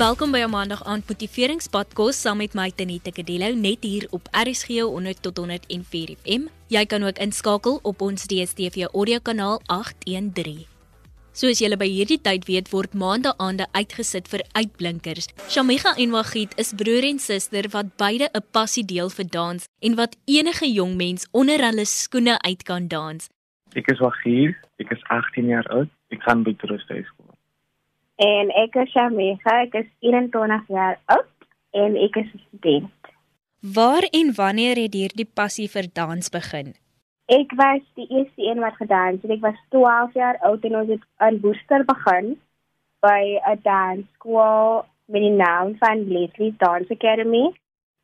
Welkom by 'n Maandag aand motiveringspodcast saam met my Tenita Kadelo net hier op RSG 100 tot 104 FM. Jy kan ook inskakel op ons DStv audiokanaal 813. Soos julle by hierdie tyd weet, word maandaaande uitgesit vir uitblinkers. Shamiga en Wagit is broer en suster wat beide 'n passie deel vir dans en wat enige jong mens onder hulle skoene uit kan dans. Ek is Wagit, ek is 18 jaar oud. Ek gaan by Trusthuis skool. En ek is Shamega, ek is 21 jaar oud en ek is 'n student. Waar en wanneer het hierdie passie vir dans begin? Ek was die eerste een wat gedans het. Ek was 12 jaar oud en ons het in Woester begin by 'n dansskool met die naam van Leslie Dance Academy.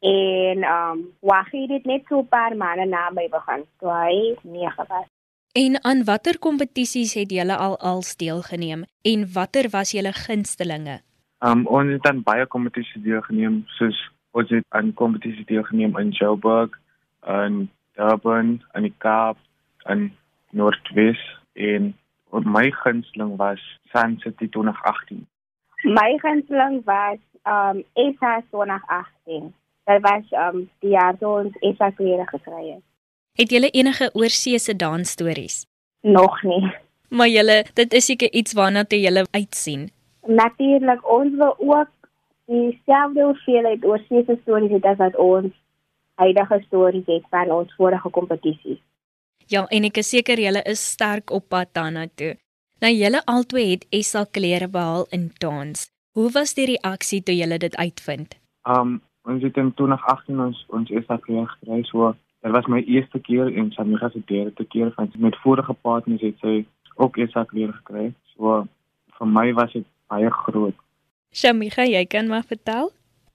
En um Waggie het net so 'n paar maande na my begin. Toe hy 9 was. En aan watter kompetisies het julle al als deelgeneem en watter was julle gunstelinge? Um ons het aan baie kompetisies deelgeneem, soos ons het aan kompetisies deelgeneem in Joburg, in Durban, in die Kaap, in Noordwes en my gunsteling was Sun City 2018. My gunsteling was um SA 2018. Dit was um die jaar toe ons SA klere gekry het. Het julle enige oorseese dansstories? Nog nie. Maar julle, dit is seker iets waarna toe julle uitsien. Natuurlik, ons wil ook dieselfde hoeveelheid oorseese stories hê as wat ons huidige stories het van ons vorige kompetisies. Ja, en ek is seker julle is sterk op pad daarna toe. Nou julle albei het SA klere behaal in dans. Hoe was die reaksie toe julle dit uitvind? Um ons het in 2018 ons ons SA klere gekry so Dit was my eerste keer en Samira se derde keer van met vorige partners het sy ook ek weer gekry. So vir my was dit baie groot. Samira, jy kan maar vertel?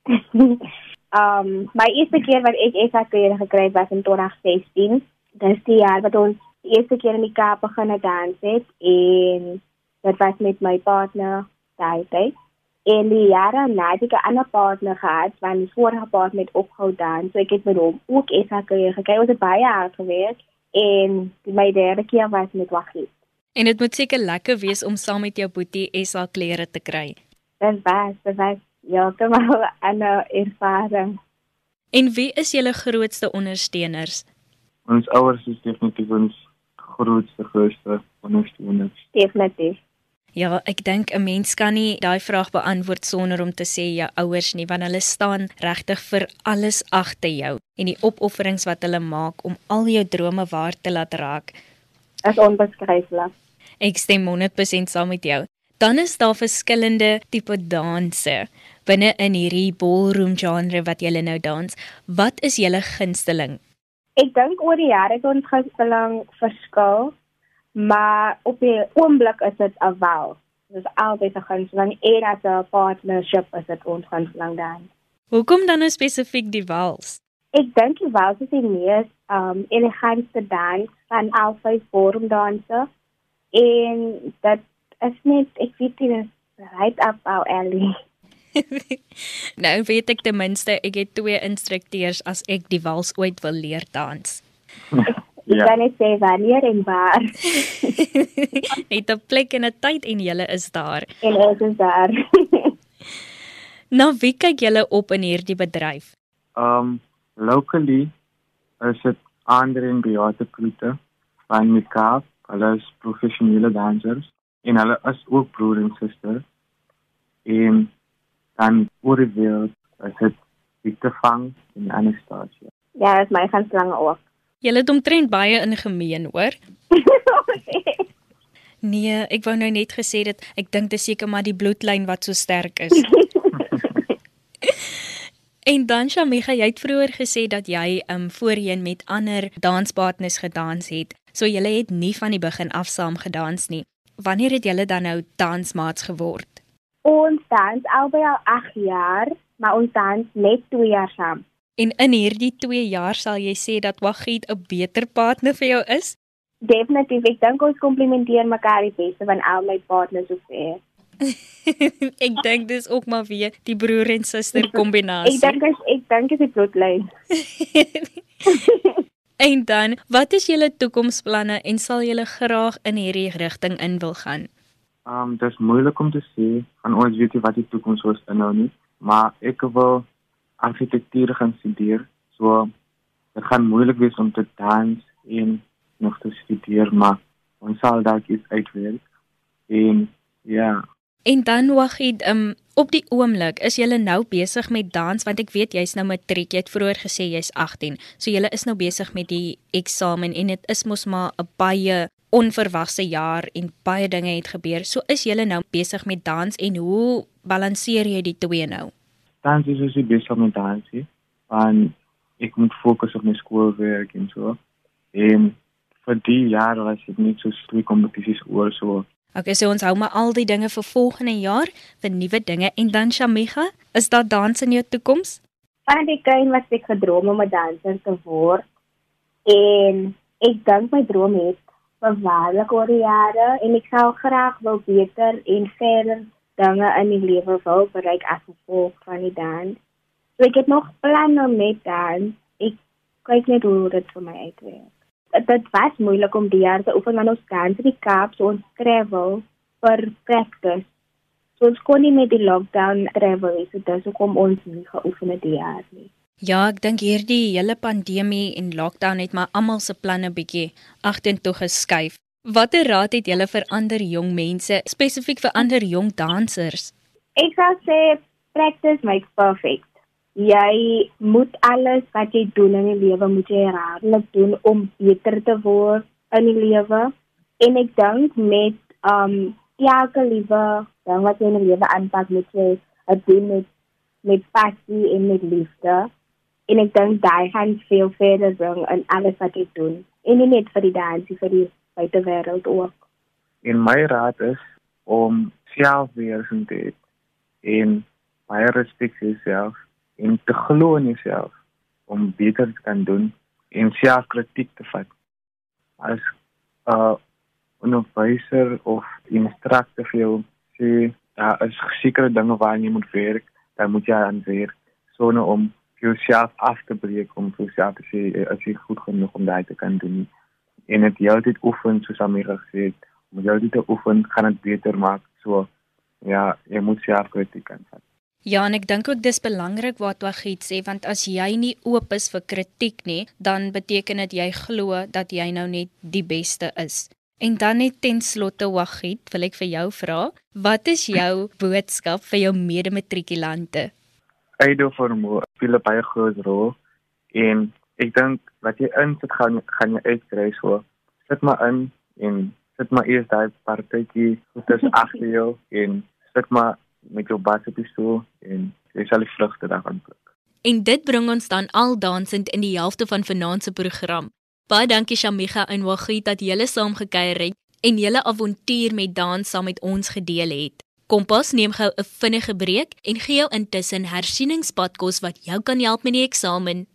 um my eerste keer wat ek ek weer gekry het was in 2016. Dis die jaar wat ons die eerste keer in die Kaap begin dans het en dit was met my partner daai tyd. En die jare na het ek 'n ander partner gehad, want die vorige partner het opgehou dan, so ek het met hom ook SA keer gekry. Ons het baie hard gewerk en my derde keer was met Waggie. En dit moet seker lekker wees om saam met jou boetie SA klere te kry. Dit was, dit was ja, was 'n ervaring. En wie is julle grootste ondersteuners? Ons ouers is definitief ons grootste grootste ondersteuners. Definitief. Ja, ek dink 'n mens kan nie daai vraag beantwoord sonder om te sê jou ouers nie, want hulle staan regtig vir alles agter jou en die opofferings wat hulle maak om al jou drome waar te laat raak. Is onbeskryflik. Ek stem 100% saam met jou. Dan is daar verskillende tipe danse binne in hierdie ballroom genre wat jy nou dans. Wat is julle gunsteling? Ek dink oor die jare het ons gunsteling verskil maar op die oomblik is dit 'n wel. Dit is altyd 'n gunsteling en as 'n partnership is dit ons gunsteling dan. Hoekom dan nou spesifiek die wals? Ek dink die wals is die mees um elegantste dans van al vyf vormdanse en dit is net ek weet dit right up our alley. nou weet ek ten minste ek het twee instrukteurs as ek die wals ooit wil leer dans. Ek ja. kan net sê wanneer en waar. Net 'n plek en 'n tyd en julle is daar. En ons is daar. nou wie kyk julle op in hierdie bedryf? Um locally is dit Andre en Beate Kloete van Mikaf, hulle is professionele dansers en hulle is ook broer en suster. En dan oor die wêreld is dit Victor Fang en Anastasia. Ja, dit is my gaan slange ook. Julle het omtrent baie in gemeen, hoor? nee, ek wou nou net gesê dit ek dink dit is seker maar die bloedlyn wat so sterk is. en dan Shamika, jy het vroeër gesê dat jy um voorheen met ander danspartners gedans het. So julle het nie van die begin af saam gedans nie. Wanneer het julle dan nou dansmaats geword? Ons dans albei al 8 jaar, maar ons dans net 2 jaar saam. En in hierdie 2 jaar sal jy sê dat Wagit 'n beter partner vir jou is? Definitief, ek dink ons komplementeer mekaar die beste van al my partners so ver. ek dink dis ook maar weer die broer en suster kombinasie. ek dink ek dink dit is bloedlyn. en dan, wat is julle toekomsplanne en sal julle graag in hierdie rigting in wil gaan? Um dis moeilik om te sê van ons weet nie wat die toekoms sou inhou nie, maar ek wil argitektuur gaan studeer. So dit gaan moeilik wees om te dans en nog te studeer, maar ons sal dalk iets uitwerk. En ja. En dan Wagid, um op die oomblik is jy nou besig met dans want ek weet jy's nou matriek. Jy het vroeër gesê jy's 18. So jy is nou besig met die eksamen en dit is mos maar 'n baie onverwagse jaar en baie dinge het gebeur. So is jy nou besig met dans en hoe balanseer jy die twee nou? Dans is dus besig met dans. Want ek moet fokus op my skoolwerk en so. En vir die jaar was dit nie so twee kompetisies oor so. Okay, so ons hou maar al die dinge vir volgende jaar, vir nuwe dinge en dan Shamiga, is daar dans in jou toekoms? Van die kind wat ek gedroom om 'n danser te word. En ek dink my droom het verwaarlik oor die jare en ek sou graag wil beter en verder dinge in die lewe wil bereik as gevolg van die dans. So ek het nog planne met dans. Ek kyk net hoe dit vir my uitwerk. Dit was moeilik om die jaar te oefen aan ons dans in die Kaap, so ons travel vir practice. So ons kon nie met die lockdown travel, so dis hoekom ons nie geoefen het die jaar nie. Ja, ek dink hierdie hele pandemie en lockdown het maar almal se planne bietjie agtertoe geskuif. Watter raad het julle vir ander jong mense, spesifiek vir ander jong dansers? Ek sou sê practice makes perfect. Jy moet alles wat jy doen in die lewe moet jy herhaaldelik doen om beter te word in die lewe. En ek dink met um elke liewe ding wat jy in die lewe aanpak moet jy dit doen met met passie en met liefde en ek dink daai gaan veel verder bring in alles wat ek doen en nie net vir die dansie vir die buitewêreld ook. En my raad is om selfbeheersing te hê en baie respek vir jouself en te glo in jouself om beter te kan doen en selfkritiek te vat. As 'n uh, onderwyser of instrukteur vir jou sê daar is sekere dinge waaraan jy moet werk, dan moet jy aan werk sonder om jouself af te breek om vir jouself te sê as jy goed genoeg om daai te kan doen en dit jou dit oefen soos Amira gesê het om jou dit te oefen gaan dit beter maak so ja jy moet self kritiek kan vat Ja, en ek dink ook dis belangrik wat Wagit sê want as jy nie oop is vir kritiek nie, dan beteken dit jy glo dat jy nou net die beste is. En dan net ten slotte Wagit, wil ek vir jou vra, wat is jou boodskap vir jou mede-matrikulante? Eido vermoë speel 'n baie groot rol en ek dink wat jy insit gaan gaan jy uitkry so. Sit maar in en sit maar eers daai partytjie goeders agter jou en sit maar met jou basepistool en jy sal die vrugte daarvan pluk. En dit bring ons dan al dansend in die helfte van vanaand se program. Baie dankie Shamiga en Wagit dat julle saam gekuier het en julle avontuur met dans saam met ons gedeel het. Kompas neem gou 'n vinnige breek en gee jou intussen hersieningspadkos wat jou kan help met die eksamen.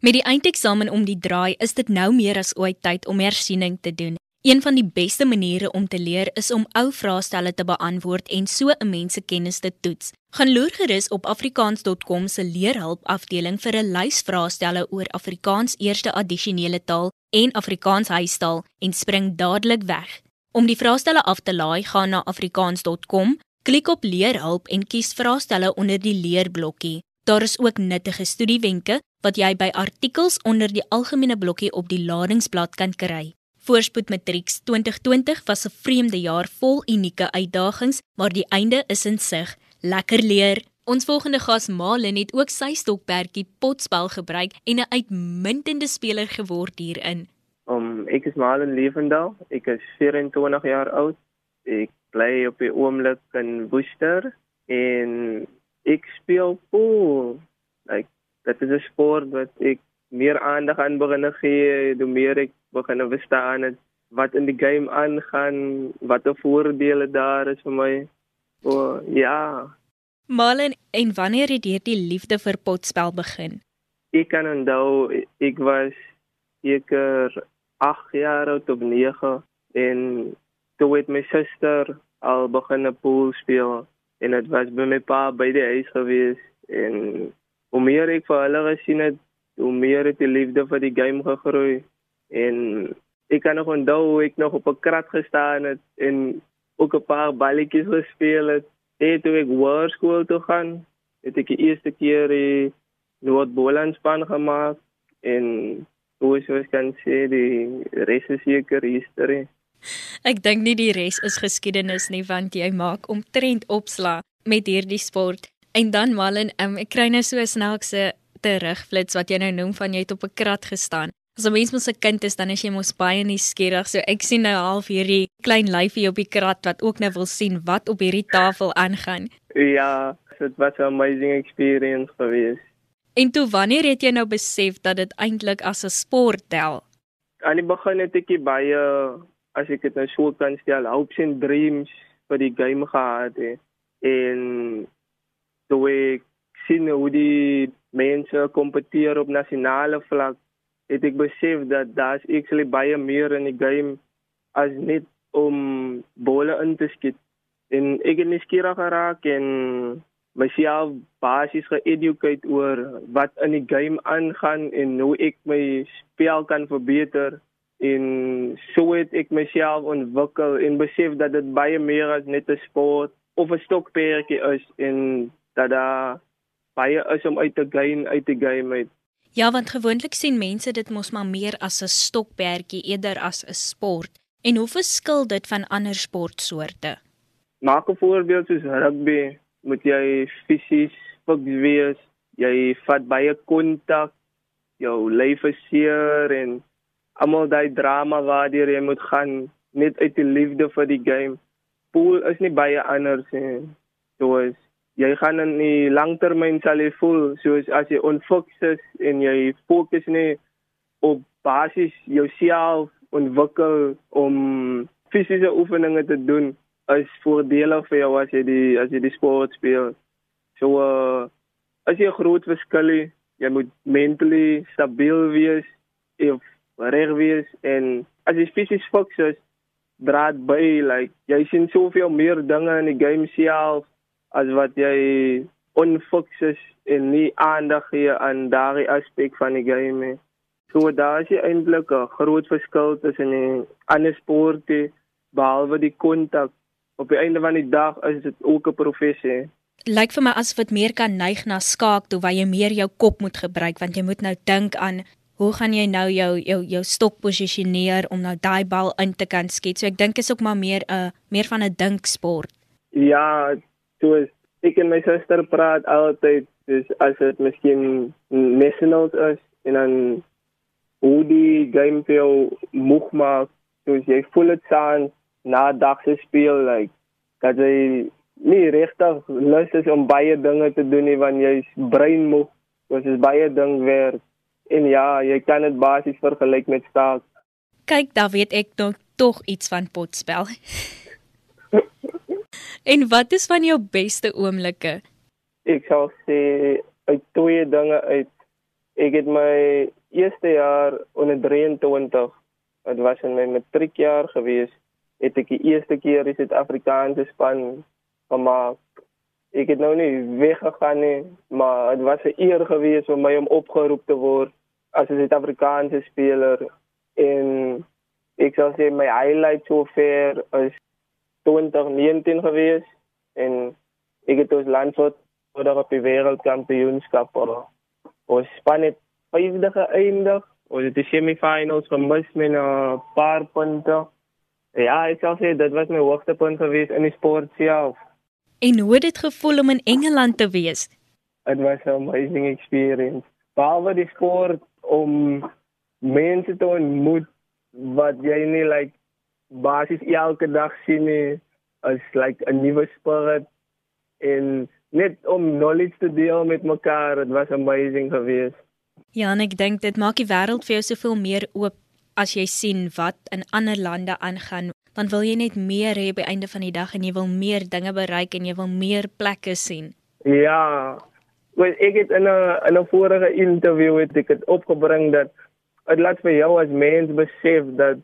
Met die eindeksamen om die draai, is dit nou meer as ooit tyd om hersiening te doen. Een van die beste maniere om te leer is om ou vraestelle te beantwoord en so 'n mens se kennis te toets. Gaan loer gerus op afrikaans.com se leerhulp afdeling vir 'n lys vraestelle oor Afrikaans eerste addisionele taal en Afrikaans huistaal en spring dadelik weg. Om die vraestelle af te laai, gaan na afrikaans.com Klik op leerhulp en kies vraestelle onder die leerblokkie. Daar is ook nuttige studiewenke wat jy by artikels onder die algemene blokkie op die ladingsblad kan kry. Voorspoed Matrieks 2020 was 'n vreemde jaar vol unieke uitdagings, maar die einde is in sig. Lekker leer. Ons volgende gas Malin het ook sy stokperdjie potspel gebruik en 'n uitmuntende speler geword hierin. Um, ek is Malin Lewendal. Ek is 24 jaar oud. Ek bly op die oomblik in Woester en ek speel pool. Like dit is 'n sport wat ek meer aandag aan begin gee, hoe meer ek begin verstaan het wat in die game aangaan, wat die voordele daar is vir my. O, oh, ja. Malen, en wanneer het jy die liefde vir potspel begin? Ek kan onthou ek was seker 8 jaar oud of 9 en toe het my suster al begin 'n pool speel en dit was by my pa by die huis gewees en hoe meer ek vir hulle gesien het, hoe meer het die liefde vir die game gegroei en ek kan nog onthou hoe ek nog op 'n krat gestaan het en ook 'n paar balletjies gespeel het. En toe ek hoërskool toe gaan, het ek die eerste keer die Noord-Boland span gemaak en hoe soos kan sê die res is seker history. Ek dink nie die res is geskiedenis nie want jy maak omtrent opslag met hierdie sport. En dan Malin, um, ek kry nou so snaakse terugflits wat jy nou noem van jy het op 'n krat gestaan. As 'n mens mos 'n kind is, dan is jy mos baie nuuskierig. So ek sien nou half hierdie klein lyfie op die krat wat ook nou wil sien wat op hierdie tafel aangaan. Ja, dit was 'n amazing experience geweest. En toe wanneer het jy nou besef dat dit eintlik as 'n sport tel? Aan die begin het ek baie as ek dit nou so kan stel, hopes and dreams vir die game gehad het. En toe ek sien hoe die mense kompeteer op nasionale vlak, het ek besef dat daar's actually baie meer in die game as net om bolle in te skiet. En ek het nuuskierig geraak en myself basies geeducate oor wat in die game aangaan en hoe ek my spel kan verbeter en so het ek myself ontwikkel en besef dat dit baie meer as net 'n sport of 'n stokperdjie is en dat daar baie is om uit te gain uit die game uit. Ja, want gewoonlik sien mense dit mos maar meer as 'n stokperdjie eerder as 'n sport. En hoe verskil dit van ander sportsoorte? Maak 'n voorbeeld soos rugby, moet jy fisies fiks wees. Jy vat baie kontak, jou lyf is seer en almal daai drama waardeur jy moet gaan net uit die liefde vir die game. Pool is nie baie anders nie. Soos jy gaan in die langtermyn sal jy voel soos as jy onfokus is en jy fokus nie op basies jouself ontwikkel om fisiese oefeninge te doen is voordelig vir jou as jy die as jy die sport speel. So uh, as jy 'n groot verskil het, jy moet mentally stabiel wees of reg wees en as jy fisies fokus is, draad by like jy sien soveel meer dinge in die game self as wat jy onfokus en nie aandag gee aan daardie aspek van die game nie. So daar is eintlik 'n groot verskil tussen die ander sporte behalwe die kontak. Op die einde van die dag is dit ook 'n professie. Lyk vir my asof dit meer kan neig na skaak toe waar jy meer jou kop moet gebruik want jy moet nou dink aan hoe gaan jy nou jou jou jou stok posisioneer om nou daai bal in te kan skiet. So ek dink is ook maar meer 'n meer van 'n dinksport. Ja, soos ek en my suster praat altyd dis as dit miskien nationals is en dan hoe die game vir jou moeg maak soos jy voel dit saan na dag se speel like dat jy nie regtig lus is om baie dinge te doen nie want jy's brein moeg soos is baie ding werk en ja jy kan dit basies vergelyk met staak kyk daar weet ek nog tog iets van potspel En wat is van jou beste oomblikke? Ek sal sê uit twee dinge uit. Ek het my eerste jaar onder 23, dit was in my matriekjaar gewees, het ek die eerste keer die Suid-Afrikaanse span gemaak. Ek het nou nie weggegaan nie, maar dit was 'n eer gewees om my om opgeroep te word as 'n Suid-Afrikaanse speler en ek sal sê my highlight so ver is 2019 gewees en ek het ons land voor op die wêreldkampioenskap voor ons span het vyfde geëindig. Ons het die semifinals gemis met 'n paar punte. Ja ek sal sê dit was my hoogtepunt gewees in die sport self. En hoe het dit gevoel om in Engeland te wees? It was an amazing experience. Behalwe die sport om mense te ontmoet wat jy nie like basies elke dag sien nie is like 'n nuwe spirit en net om knowledge te deel met mekaar dit was amazing geweest. Ja, en ek dink dit maak die wêreld vir jou soveel meer oop as jy sien wat in ander lande aangaan. Dan wil jy net meer hê by einde van die dag en jy wil meer dinge bereik en jy wil meer plekke sien. Ja. Wel ek het in 'n in 'n vorige onderhoud het ek dit opgebring dat dit laat vir jou as mens besef dat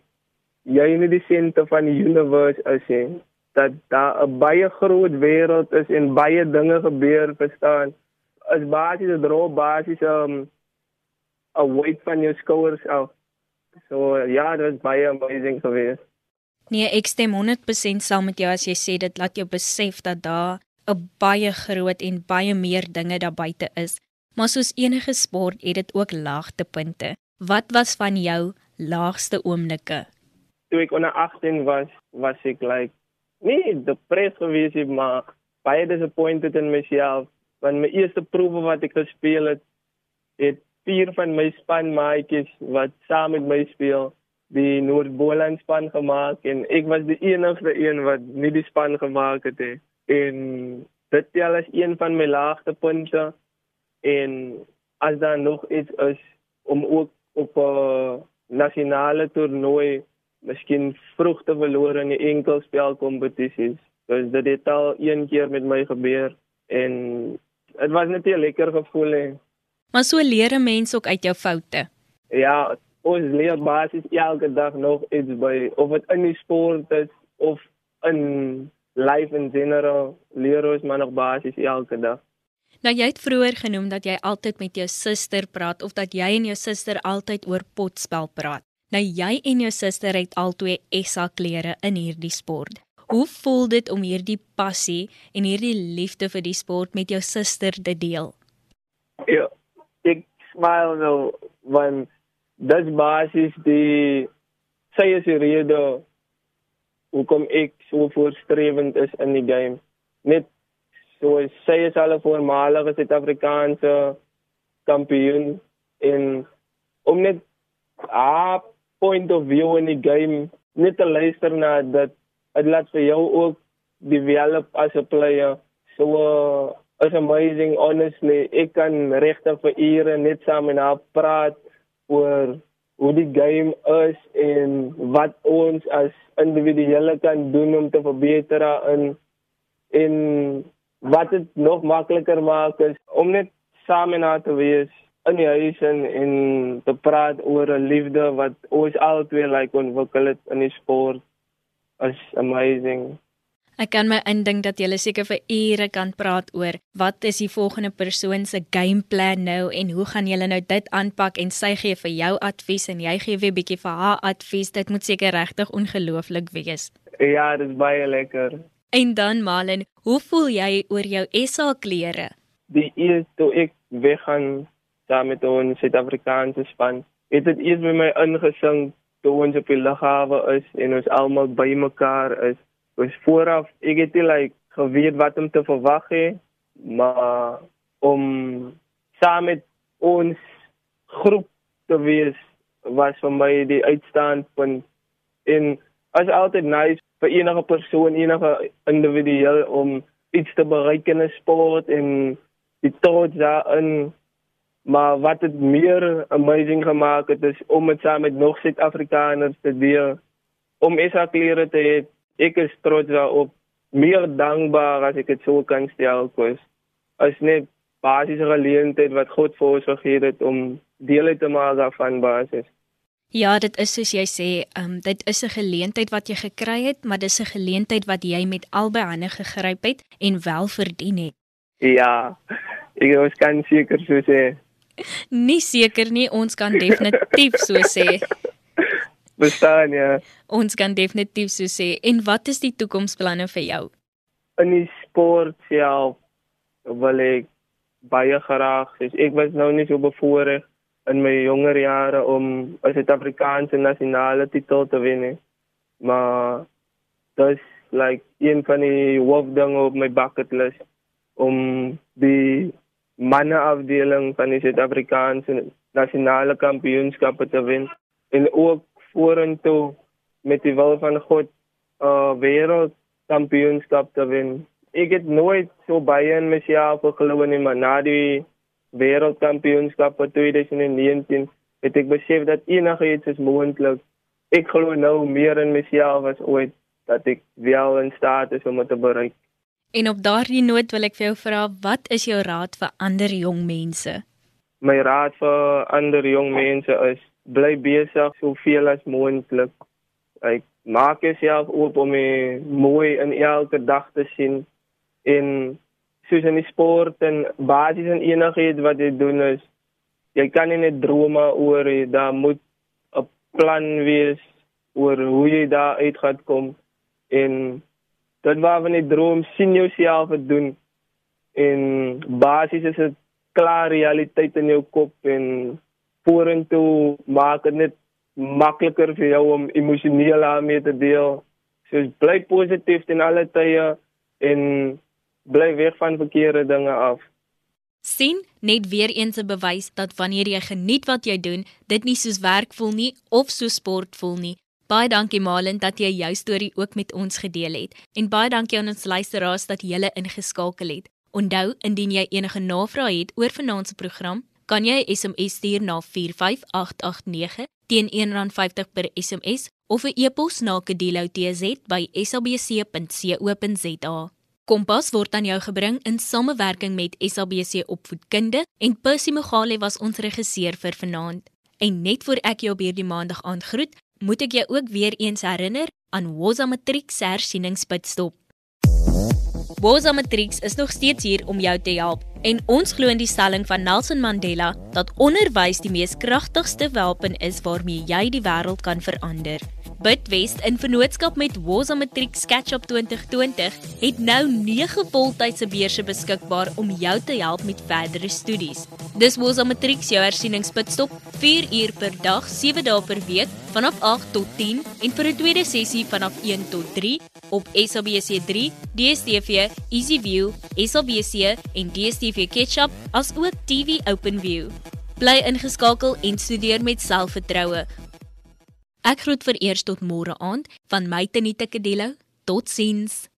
jy nie die senter van die universe is nie. Dat daar 'n baie groot wêreld is en baie dinge gebeur verstaan? As basies 'n droë basies um 'n weight van jou skouers af. So ja dit was baie amazing geweest. Nee, ek stem 100% saam met jou as jy sê dit laat jou besef dat daar 'n baie groot en baie meer dinge daar buite is. Maar soos enige sport het dit ook laagtepunte. Wat was van jou laagste oomblikke? Toe ek onder 18 was, was ek like nee, depressed geweest, maar baie disappointed in myself. Want my eerste proewe wat ek gespeel het, het vier van my spanmaatjies wat saam met my speel die Noord-Boland span gemaak en ek was die enigste een wat nie die span gemaak het nie. En dit tel as een van my laagste punte en as daar nog iets is om ook op 'n nasionale toernooi miskien vroeg te verloor in die enkelspelkompetisies. Dus dit het al een keer met my gebeur en dit was net 'n lekker gevoel hè. Maar so leer 'n mens ook uit jou foute. Ja, ons leer basies elke dag nog iets by of dit in die sport is of in life in general leer ons maar nog basies elke dag. Nou jy het vroeër genoem dat jy altyd met jou suster praat of dat jy en jou suster altyd oor potspel praat. Nou jy en jou suster het albei SA klere in hierdie sport. Hoe voel dit om hierdie passie en hierdie liefde vir die sport met jou suster te deel? Ja, ek smile nou want dis basies die sy is die rede hoekom ek so voorstrewend is in die game. Net so sy is al 'n voormalige Suid-Afrikaanse kampioen en om net a point of view in die game net te luister na dat dit laat vir jou ook develop as 'n player. So uh, is amazing honestly. Ek kan regtig vir ure net saam met haar praat oor hoe die game is en wat ons as individue kan doen om te verbeter in en wat dit nog makliker maak is om net saam en aan te wees in die huis en, en te praat oor 'n liefde wat ons albei like ontwikkel het in die sport is amazing. Ek kan my indink dat jy seker vir ure kan praat oor wat is die volgende persoon se gameplan nou en hoe gaan julle nou dit aanpak en sy gee vir jou advies en jy gee weer bietjie vir haar advies. Dit moet seker regtig ongelooflik wees. Ja, dit is baie lekker. En dan Malen, hoe voel jy oor jou SA klere? Die eerste toe ek weggaan saam met ons Suid-Afrikaanse span, het dit eers by my ingesink toe ons op die lughawe is en ons almal bymekaar is was vooraf ek het nie like geweet wat om te verwag hê maar om saam met ons groep te wees was vir my die uitstandpunt. En as altyd nice vir enige persoon enige individu om iets te bereik in 'n sport en die trots daarin. Maar wat dit meer amazing gemaak het is om met saam met nog Suid-Afrikaners te deel om SA klere te hê ek is trots daarop meer dankbaar as ek dit sou kan stel kos as net basiese geleentheid wat God vir ons gegee het om deel te maak daarvan basis Ja, dit is soos jy sê, um, dit is 'n geleentheid wat jy gekry het, maar dis 'n geleentheid wat jy met albei hande gegryp het en wel verdien het. Ja. Ek ons kan seker so sê. Nie seker nie, ons kan definitief so sê. Bestaan ja. Ons kan definitief so sê. En wat is die toekomsplanne vir jou? In die sport self wil ek baie graag, ek was nou nie so bevoorreg in my jonger jare om 'n Suid-Afrikaanse nasionale titel te wen nie. Maar dis like een van die hoofdinge op my bucket list om die manne afdeling van die Suid-Afrikaanse nasionale kampioenskappe te wen en ook vorentoe met die wil van God uh wêreldkampioenskap te wen. Ek het nooit so baie in myself geglo nie, maar na die wêreldkampioenskap in 2019 het ek besef dat enigiets is moontlik. Ek glo nou meer in myself as ooit dat ek wel in staat is om dit te bereik. En op daardie noot wil ek vir jou vra, wat is jou raad vir ander jong mense? My raad vir ander jong mense is bly besig soveel as moontlik. Ek maak jouself oop om mooi in elke dag te sien. En soos in die sport en basies en enigiets wat jy doen is jy kan nie net drome oor jy daar moet 'n plan wees oor hoe jy daar uit gaan kom. En dit waarvan jy droom sien jouself het doen. En basies is dit klaar realiteit in jou kop en vorentoe maak dit net makliker vir jou om emosioneel daarmee te deel. So bly positief in alle tye en bly weg van verkeerde dinge af. sien net weer eens 'n bewys dat wanneer jy geniet wat jy doen, dit nie soos werk voel nie of so sport voel nie. Baie dankie Malin dat jy jou storie ook met ons gedeel het en baie dankie aan ons luisteraars dat julle ingeskakel het. Onthou, indien jy enige navrae het oor vanaand se program, kan jy 'n SMS stuur na 45889 teen R1.50 per SMS of 'n e-pos na kedeloutz@sabc.co.za. Kompas word aan jou gebring in samewerking met SABC Opvoedkunde en Percy Mogale was ons regisseur vir vanaand. En net voor ek jou op hierdie maandag aangroet, moet ek jou ook weer eens herinner aan Woza Matriek se hersieningspitstop. Woza Matriek is nog steeds hier om jou te help en ons glo in die stelling van Nelson Mandela dat onderwys die mees kragtigste wapen is waarmee jy die wêreld kan verander. Bidwest in vennootskap met Woza Matriek Sketchup 2020 het nou 9 voltydse beurse beskikbaar om jou te help met verdere studies. Dis Woza Matriek se hersieningspitstop 4 uur per dag, 7 dae per week vanaf 8 tot 10 en vir 'n tweede sessie vanaf 1 tot 3 op SABC3, DStv, EasyView, SABC en DStv Ketchup as ook TV OpenView. Bly ingeskakel en studeer met selfvertroue. Ek groet vir eers tot môre aand van my Tenita Kadello. Totsiens.